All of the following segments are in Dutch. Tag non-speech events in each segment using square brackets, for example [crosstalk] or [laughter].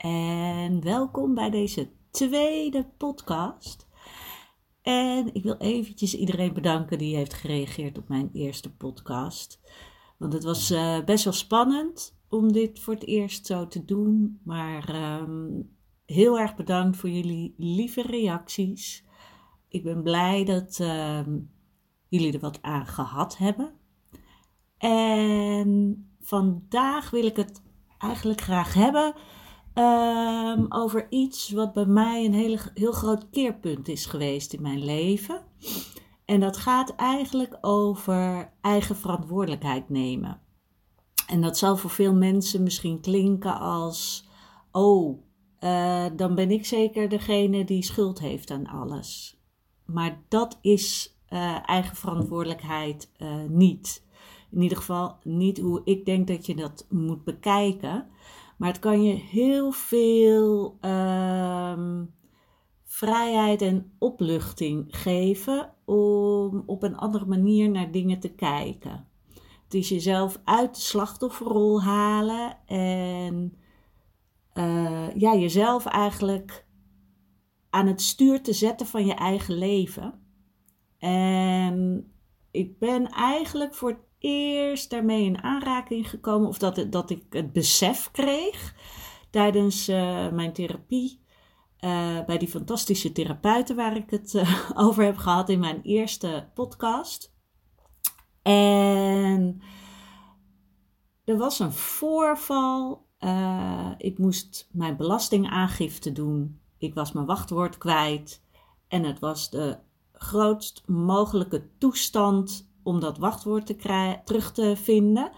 En welkom bij deze tweede podcast. En ik wil eventjes iedereen bedanken die heeft gereageerd op mijn eerste podcast. Want het was uh, best wel spannend om dit voor het eerst zo te doen. Maar um, heel erg bedankt voor jullie lieve reacties. Ik ben blij dat um, jullie er wat aan gehad hebben. En vandaag wil ik het eigenlijk graag hebben um, over iets wat bij mij een hele, heel groot keerpunt is geweest in mijn leven. En dat gaat eigenlijk over eigen verantwoordelijkheid nemen. En dat zal voor veel mensen misschien klinken als: oh, uh, dan ben ik zeker degene die schuld heeft aan alles. Maar dat is uh, eigen verantwoordelijkheid uh, niet. In ieder geval niet hoe ik denk dat je dat moet bekijken. Maar het kan je heel veel uh, vrijheid en opluchting geven om op een andere manier naar dingen te kijken. Het is jezelf uit de slachtofferrol halen en uh, ja, jezelf eigenlijk aan het stuur te zetten van je eigen leven. En ik ben eigenlijk voor eerst daarmee in aanraking gekomen, of dat, dat ik het besef kreeg tijdens uh, mijn therapie. Uh, bij die fantastische therapeuten waar ik het uh, [laughs] over heb gehad in mijn eerste podcast. En er was een voorval. ik moest mijn belastingaangifte doen. Ik was mijn wachtwoord kwijt. En het was de grootst mogelijke toestand om dat wachtwoord te terug te vinden.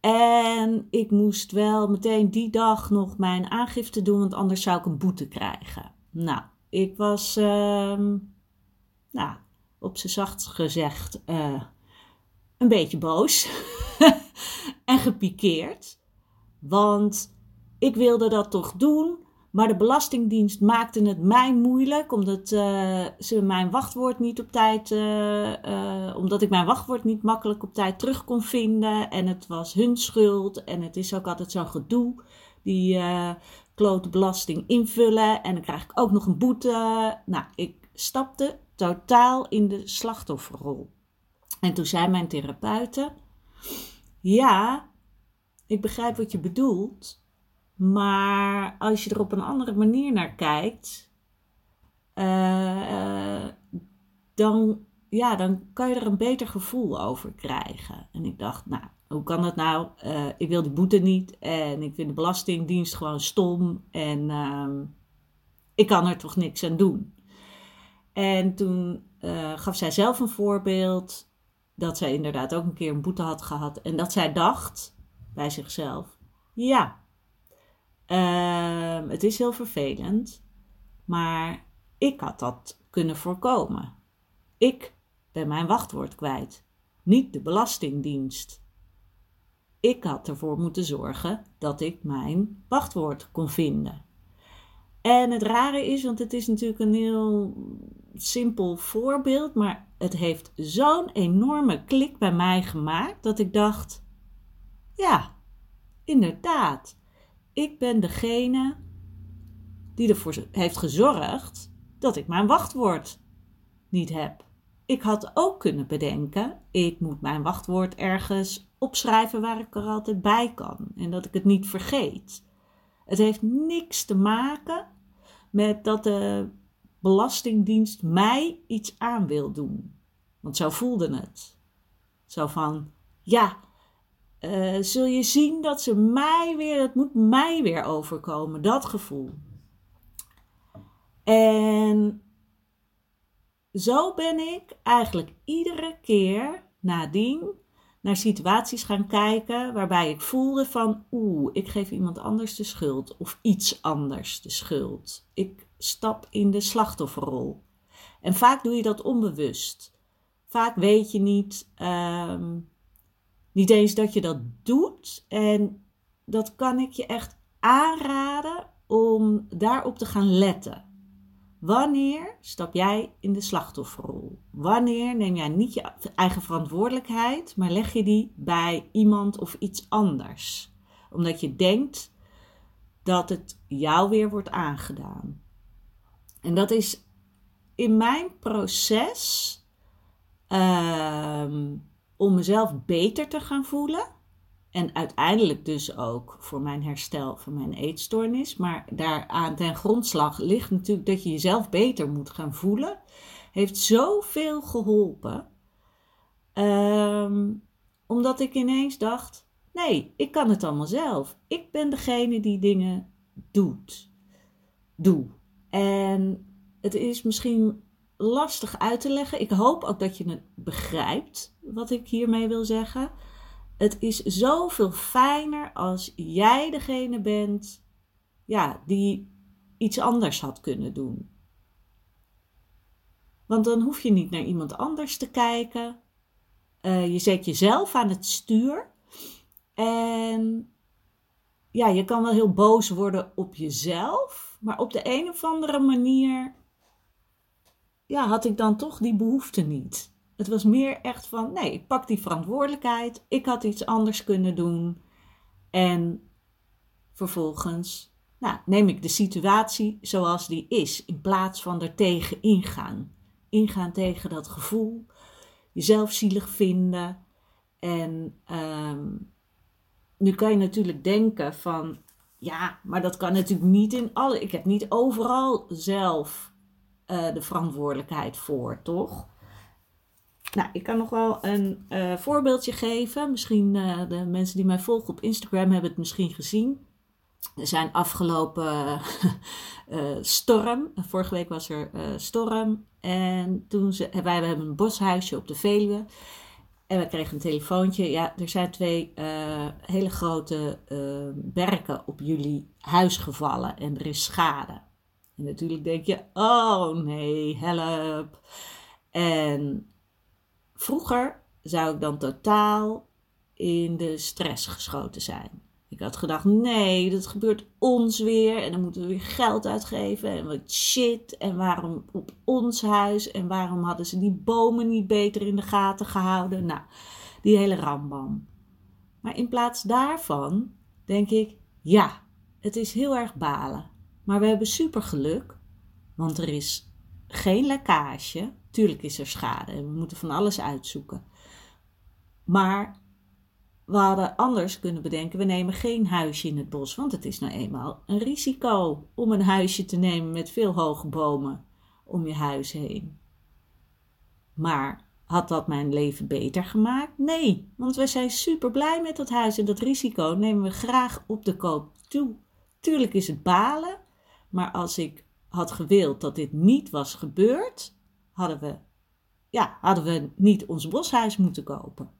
En ik moest wel meteen die dag nog mijn aangifte doen, want anders zou ik een boete krijgen. Nou, ik was, uh, nou, op z'n zacht gezegd, uh, een beetje boos [laughs] en gepikeerd. Want ik wilde dat toch doen. Maar de Belastingdienst maakte het mij moeilijk, omdat uh, ze mijn wachtwoord niet op tijd, uh, uh, omdat ik mijn wachtwoord niet makkelijk op tijd terug kon vinden. En het was hun schuld. En het is ook altijd zo'n gedoe, die klote belasting invullen. En dan krijg ik ook nog een boete. Nou, ik stapte totaal in de slachtofferrol. En toen zei mijn therapeute: Ja, ik begrijp wat je bedoelt. Maar als je er op een andere manier naar kijkt, uh, dan, ja, dan kan je er een beter gevoel over krijgen. En ik dacht, nou, hoe kan dat nou? Uh, ik wil die boete niet en ik vind de Belastingdienst gewoon stom en uh, ik kan er toch niks aan doen. En toen gaf zij zelf een voorbeeld dat zij inderdaad ook een keer een boete had gehad en dat zij dacht bij zichzelf, ja, Uh, het is heel vervelend, maar ik had dat kunnen voorkomen. Ik ben mijn wachtwoord kwijt, niet de Belastingdienst. Ik had ervoor moeten zorgen dat ik mijn wachtwoord kon vinden. En het rare is, want het is natuurlijk een heel simpel voorbeeld, maar het heeft zo'n enorme klik bij mij gemaakt dat ik dacht: ja, inderdaad ik ben degene die ervoor heeft gezorgd dat ik mijn wachtwoord niet heb. Ik had ook kunnen bedenken, ik moet mijn wachtwoord ergens opschrijven waar ik er altijd bij kan en dat ik het niet vergeet. Het heeft niks te maken met dat de Belastingdienst mij iets aan wil doen. Want zo voelde het. Zo van, ja, uh, zul je zien dat ze mij weer, het moet mij weer overkomen, dat gevoel. En zo ben ik eigenlijk iedere keer nadien naar situaties gaan kijken waarbij ik voelde van oeh, ik geef iemand anders de schuld of iets anders de schuld. Ik stap in de slachtofferrol. En vaak doe je dat onbewust. Vaak weet je niet, ehm, niet eens dat je dat doet. En dat kan ik je echt aanraden om daarop te gaan letten. Wanneer stap jij in de slachtofferrol? Wanneer neem jij niet je eigen verantwoordelijkheid, maar leg je die bij iemand of iets anders? Omdat je denkt dat het jou weer wordt aangedaan. En dat is in mijn proces ehm, om mezelf beter te gaan voelen en uiteindelijk dus ook voor mijn herstel van mijn eetstoornis. Maar daaraan ten grondslag ligt natuurlijk dat je jezelf beter moet gaan voelen. Heeft zoveel geholpen. Um, omdat ik ineens dacht: nee, ik kan het allemaal zelf. Ik ben degene die dingen doet. Doe. En het is misschien lastig uit te leggen. Ik hoop ook dat je het begrijpt wat ik hiermee wil zeggen. Het is zoveel fijner als jij degene bent ja, die iets anders had kunnen doen. Want dan hoef je niet naar iemand anders te kijken. Uh, je zet jezelf aan het stuur. En ja, je kan wel heel boos worden op jezelf. Maar op de een of andere manier ja, had ik dan toch die behoefte niet. Het was meer echt van, nee, ik pak die verantwoordelijkheid. Ik had iets anders kunnen doen. En vervolgens nou, neem ik de situatie zoals die is, in plaats van er tegen ingaan. Ingaan tegen dat gevoel, jezelf zielig vinden. En ehm, nu kan je natuurlijk denken van, ja, maar dat kan natuurlijk niet in alle. Ik heb niet overal zelf uh, de verantwoordelijkheid voor, toch? Nou, ik kan nog wel een uh, voorbeeldje geven. Misschien uh, de mensen die mij volgen op Instagram hebben het misschien gezien. Er zijn afgelopen uh, [laughs] storm. Vorige week was er storm. En toen ze, wij hebben een boshuisje op de Veluwe. En we kregen een telefoontje. Ja, er zijn twee hele grote berken op jullie huis gevallen. En er is schade. Natuurlijk denk je, oh nee, help. En Vroeger zou ik dan totaal in de stress geschoten zijn. Ik had gedacht, nee, dat gebeurt ons weer en dan moeten we weer geld uitgeven en wat shit en waarom op ons huis en waarom hadden ze die bomen niet beter in de gaten gehouden. Nou, die hele rambam. Maar in plaats daarvan denk ik, ja, het is heel erg balen, maar we hebben super geluk, want er is geen lekkage Tuurlijk is er schade en we moeten van alles uitzoeken. Maar we hadden anders kunnen bedenken: we nemen geen huisje in het bos, want het is nou eenmaal een risico om een huisje te nemen met veel hoge bomen om je huis heen. Maar had dat mijn leven beter gemaakt? Nee, want we zijn super blij met dat huis en dat risico nemen we graag op de koop toe. Tuurlijk is het balen, maar als ik had gewild dat dit niet was gebeurd, hadden we, ja, hadden we niet ons boshuis moeten kopen.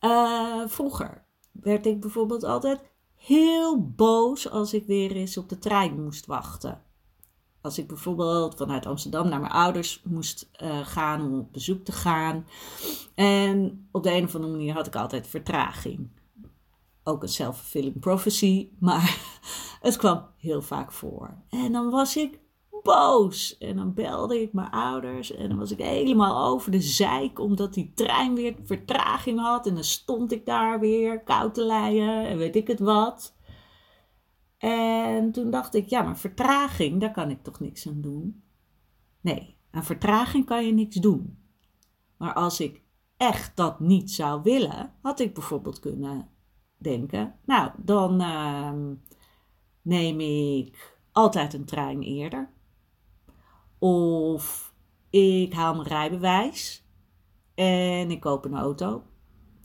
Uh, vroeger werd ik bijvoorbeeld altijd heel boos als ik weer eens op de trein moest wachten. Als ik bijvoorbeeld vanuit Amsterdam naar mijn ouders moest uh, gaan om op bezoek te gaan. En op de een of andere manier had ik altijd vertraging. Ook een self-fulfilling prophecy, [laughs] maar het kwam heel vaak voor. En dan was ik boos. En dan belde ik mijn ouders en dan was ik helemaal over de zeik omdat die trein weer vertraging had. En dan stond ik daar weer koud te leien en weet ik het wat. En toen dacht ik, ja, maar vertraging, daar kan ik toch niks aan doen? Nee, aan vertraging kan je niks doen. Maar als ik echt dat niet zou willen, had ik bijvoorbeeld kunnen denken, nou, dan uh, neem ik altijd een trein eerder. Of ik haal mijn rijbewijs en ik koop een auto.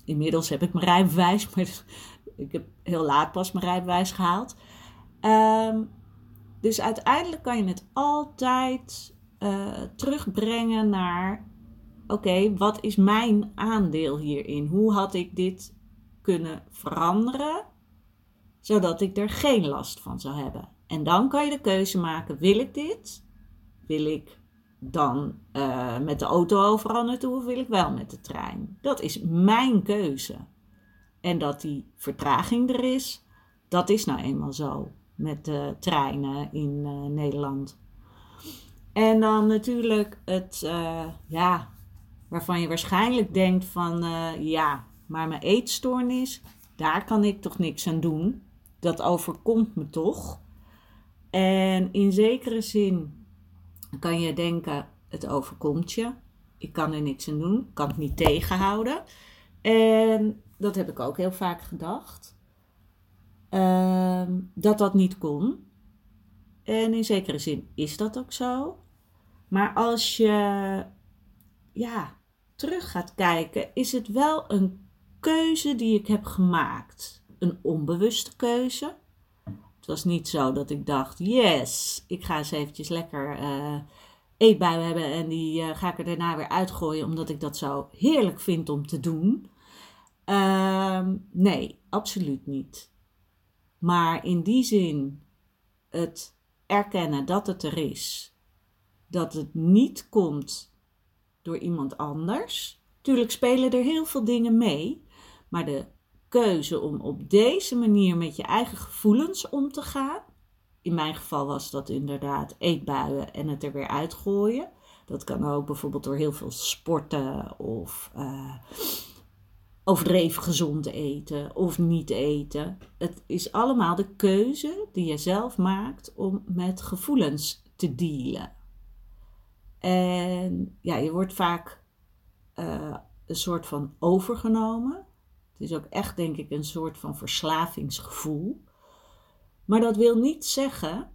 Inmiddels heb ik mijn rijbewijs, [laughs] maar ik heb heel laat pas mijn rijbewijs gehaald. Ehm, dus uiteindelijk kan je het altijd uh, terugbrengen naar: oké, wat is mijn aandeel hierin? Hoe had ik dit kunnen veranderen zodat ik er geen last van zou hebben? En dan kan je de keuze maken: wil ik dit? Wil ik dan uh, met de auto overal naartoe of wil ik wel met de trein? Dat is mijn keuze. En dat die vertraging er is, dat is nou eenmaal zo met de treinen in uh, Nederland. En dan natuurlijk het, uh, ja, waarvan je waarschijnlijk denkt van, ja, maar mijn eetstoornis, daar kan ik toch niks aan doen. Dat overkomt me toch. En in zekere zin kan je denken, het overkomt je. Ik kan er niks aan doen, ik kan het niet tegenhouden. En dat heb ik ook heel vaak gedacht. Ehm, dat dat niet kon. En in zekere zin is dat ook zo. Maar als je ja, terug gaat kijken, is het wel een keuze die ik heb gemaakt. Een onbewuste keuze. Het was niet zo dat ik dacht: yes, ik ga eens eventjes lekker uh, eetbuien hebben en die uh, ga ik er daarna weer uitgooien, omdat ik dat zo heerlijk vind om te doen. Uh, nee, absoluut niet. Maar in die zin het erkennen dat het er is, dat het niet komt door iemand anders. Tuurlijk spelen er heel veel dingen mee, maar de keuze om op deze manier met je eigen gevoelens om te gaan. In mijn geval was dat inderdaad eetbuien en het er weer uitgooien. Dat kan ook bijvoorbeeld door heel veel sporten of uh, overdreven gezond eten of niet eten. Het is allemaal de keuze die je zelf maakt om met gevoelens te dealen. En ja, je wordt vaak uh, een soort van overgenomen. Het is ook echt, denk ik, een soort van verslavingsgevoel. Maar dat wil niet zeggen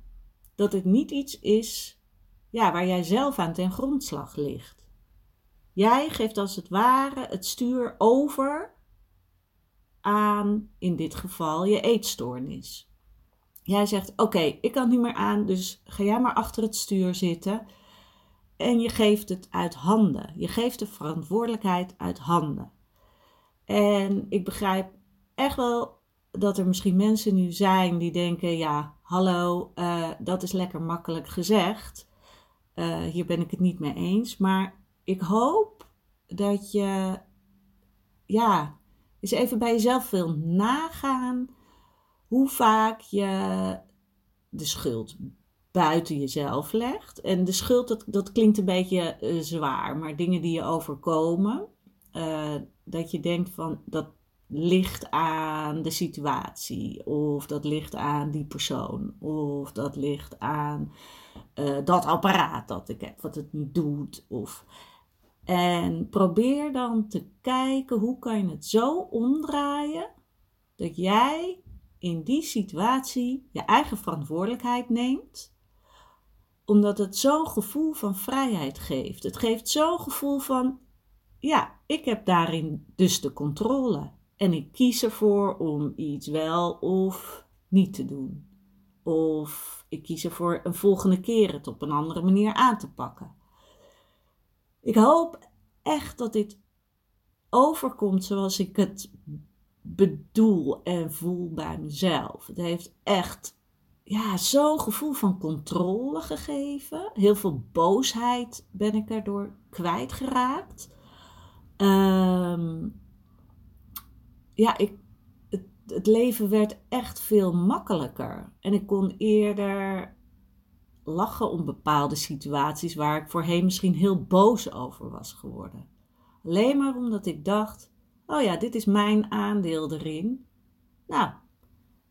dat het niet iets is ja, waar jij zelf aan ten grondslag ligt. Jij geeft als het ware het stuur over aan, in dit geval, je eetstoornis. Jij zegt: Oké, ik kan niet meer aan, dus ga jij maar achter het stuur zitten. En je geeft het uit handen. Je geeft de verantwoordelijkheid uit handen. En ik begrijp echt wel dat er misschien mensen nu zijn die denken: ja, hallo, uh, dat is lekker makkelijk gezegd. Uh, hier ben ik het niet mee eens. Maar ik hoop dat je, ja, eens even bij jezelf wil nagaan hoe vaak je de schuld buiten jezelf legt. En de schuld, dat, dat klinkt een beetje uh, zwaar, maar dingen die je overkomen, uh, dat je denkt van dat ligt aan de situatie, of dat ligt aan die persoon, of dat ligt aan uh, dat apparaat dat ik heb, wat het niet doet. Of... En probeer dan te kijken hoe kan je het zo omdraaien dat jij in die situatie je eigen verantwoordelijkheid neemt omdat het zo'n gevoel van vrijheid geeft. Het geeft zo'n gevoel van, ja, ik heb daarin dus de controle. En ik kies ervoor om iets wel of niet te doen. Of ik kies ervoor een volgende keer het op een andere manier aan te pakken. Ik hoop echt dat dit overkomt zoals ik het bedoel en voel bij mezelf. Het heeft echt ja, zo'n gevoel van controle gegeven. Heel veel boosheid ben ik daardoor kwijtgeraakt. Um, ja, ik, het, het leven werd echt veel makkelijker. En ik kon eerder lachen om bepaalde situaties waar ik voorheen misschien heel boos over was geworden. Alleen maar omdat ik dacht: oh ja, dit is mijn aandeel erin. Nou,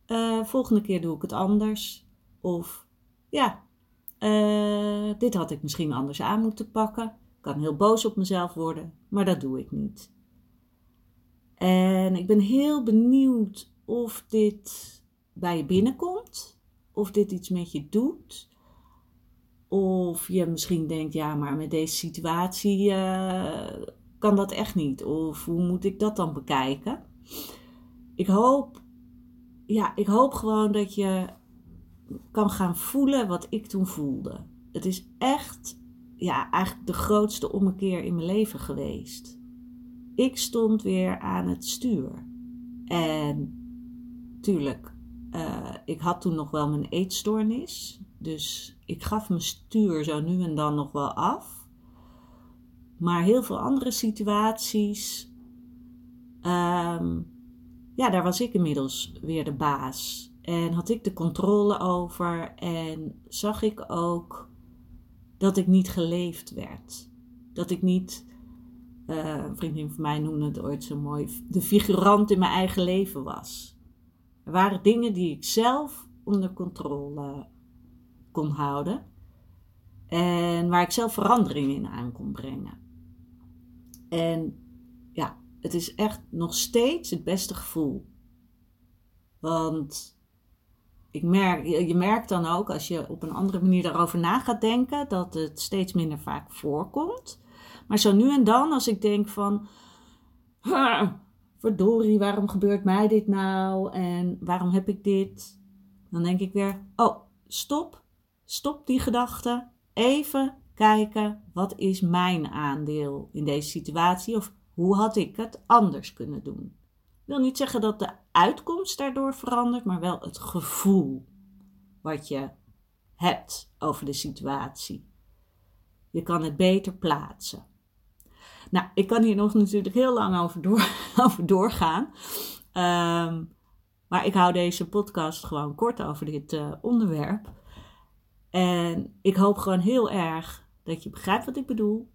uh, volgende keer doe ik het anders. Of ja, uh, dit had ik misschien anders aan moeten pakken. Kan heel boos op mezelf worden, maar dat doe ik niet. En ik ben heel benieuwd of dit bij je binnenkomt, of dit iets met je doet, of Of je misschien denkt, ja, maar met deze situatie eh, kan dat echt niet. Of hoe moet ik dat dan bekijken? Ik hoop, ja, ik hoop gewoon dat je kan gaan voelen wat ik toen voelde. Het is echt, ja, eigenlijk de grootste ommekeer in mijn leven geweest. Ik stond weer aan het stuur. En tuurlijk, uh, ik had toen nog wel mijn eetstoornis. Dus ik gaf mijn stuur zo nu en dan nog wel af. Maar heel veel andere situaties, um, ja, daar was ik inmiddels weer de baas. En had ik de controle over en zag ik ook dat ik niet geleefd werd. Dat ik niet, uh, een vriendin van mij noemde het ooit zo mooi, de figurant in mijn eigen leven was. Er waren dingen die ik zelf onder controle kon houden. En waar ik zelf verandering in aan kon brengen. En ja, het is echt nog steeds het beste gevoel. Want ik merk, je merkt dan ook als je op een andere manier daarover na gaat denken, dat het steeds minder vaak voorkomt. Maar zo nu en dan, als ik denk van, verdorie, waarom gebeurt mij dit nou? En waarom heb ik dit? Dan denk ik weer, oh, stop, stop die gedachte. Even kijken, wat is mijn aandeel in deze situatie? Of hoe had ik het anders kunnen doen? Ik wil niet zeggen dat de uitkomst daardoor verandert, maar wel het gevoel wat je hebt over de situatie. Je kan het beter plaatsen. Nou, ik kan hier nog natuurlijk heel lang over, door, [laughs] over doorgaan. Um, maar ik hou deze podcast gewoon kort over dit uh, onderwerp. En ik hoop gewoon heel erg dat je begrijpt wat ik bedoel.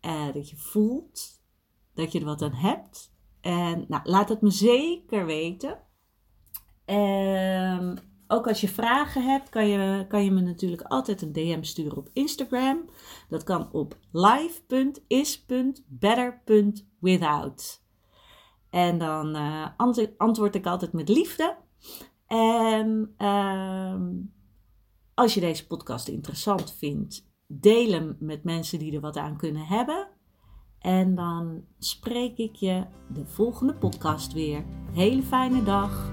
En dat je voelt dat je er wat aan hebt. En nou, laat het me zeker weten. En ook als je vragen hebt, kan je, kan je me natuurlijk altijd een DM sturen op Instagram. Dat kan op live.is.better.without. En dan uh, antwoord ik altijd met liefde. En uh, als je deze podcast interessant vindt, deel hem met mensen die er wat aan kunnen hebben. En dan spreek ik je de volgende podcast weer. Hele fijne dag.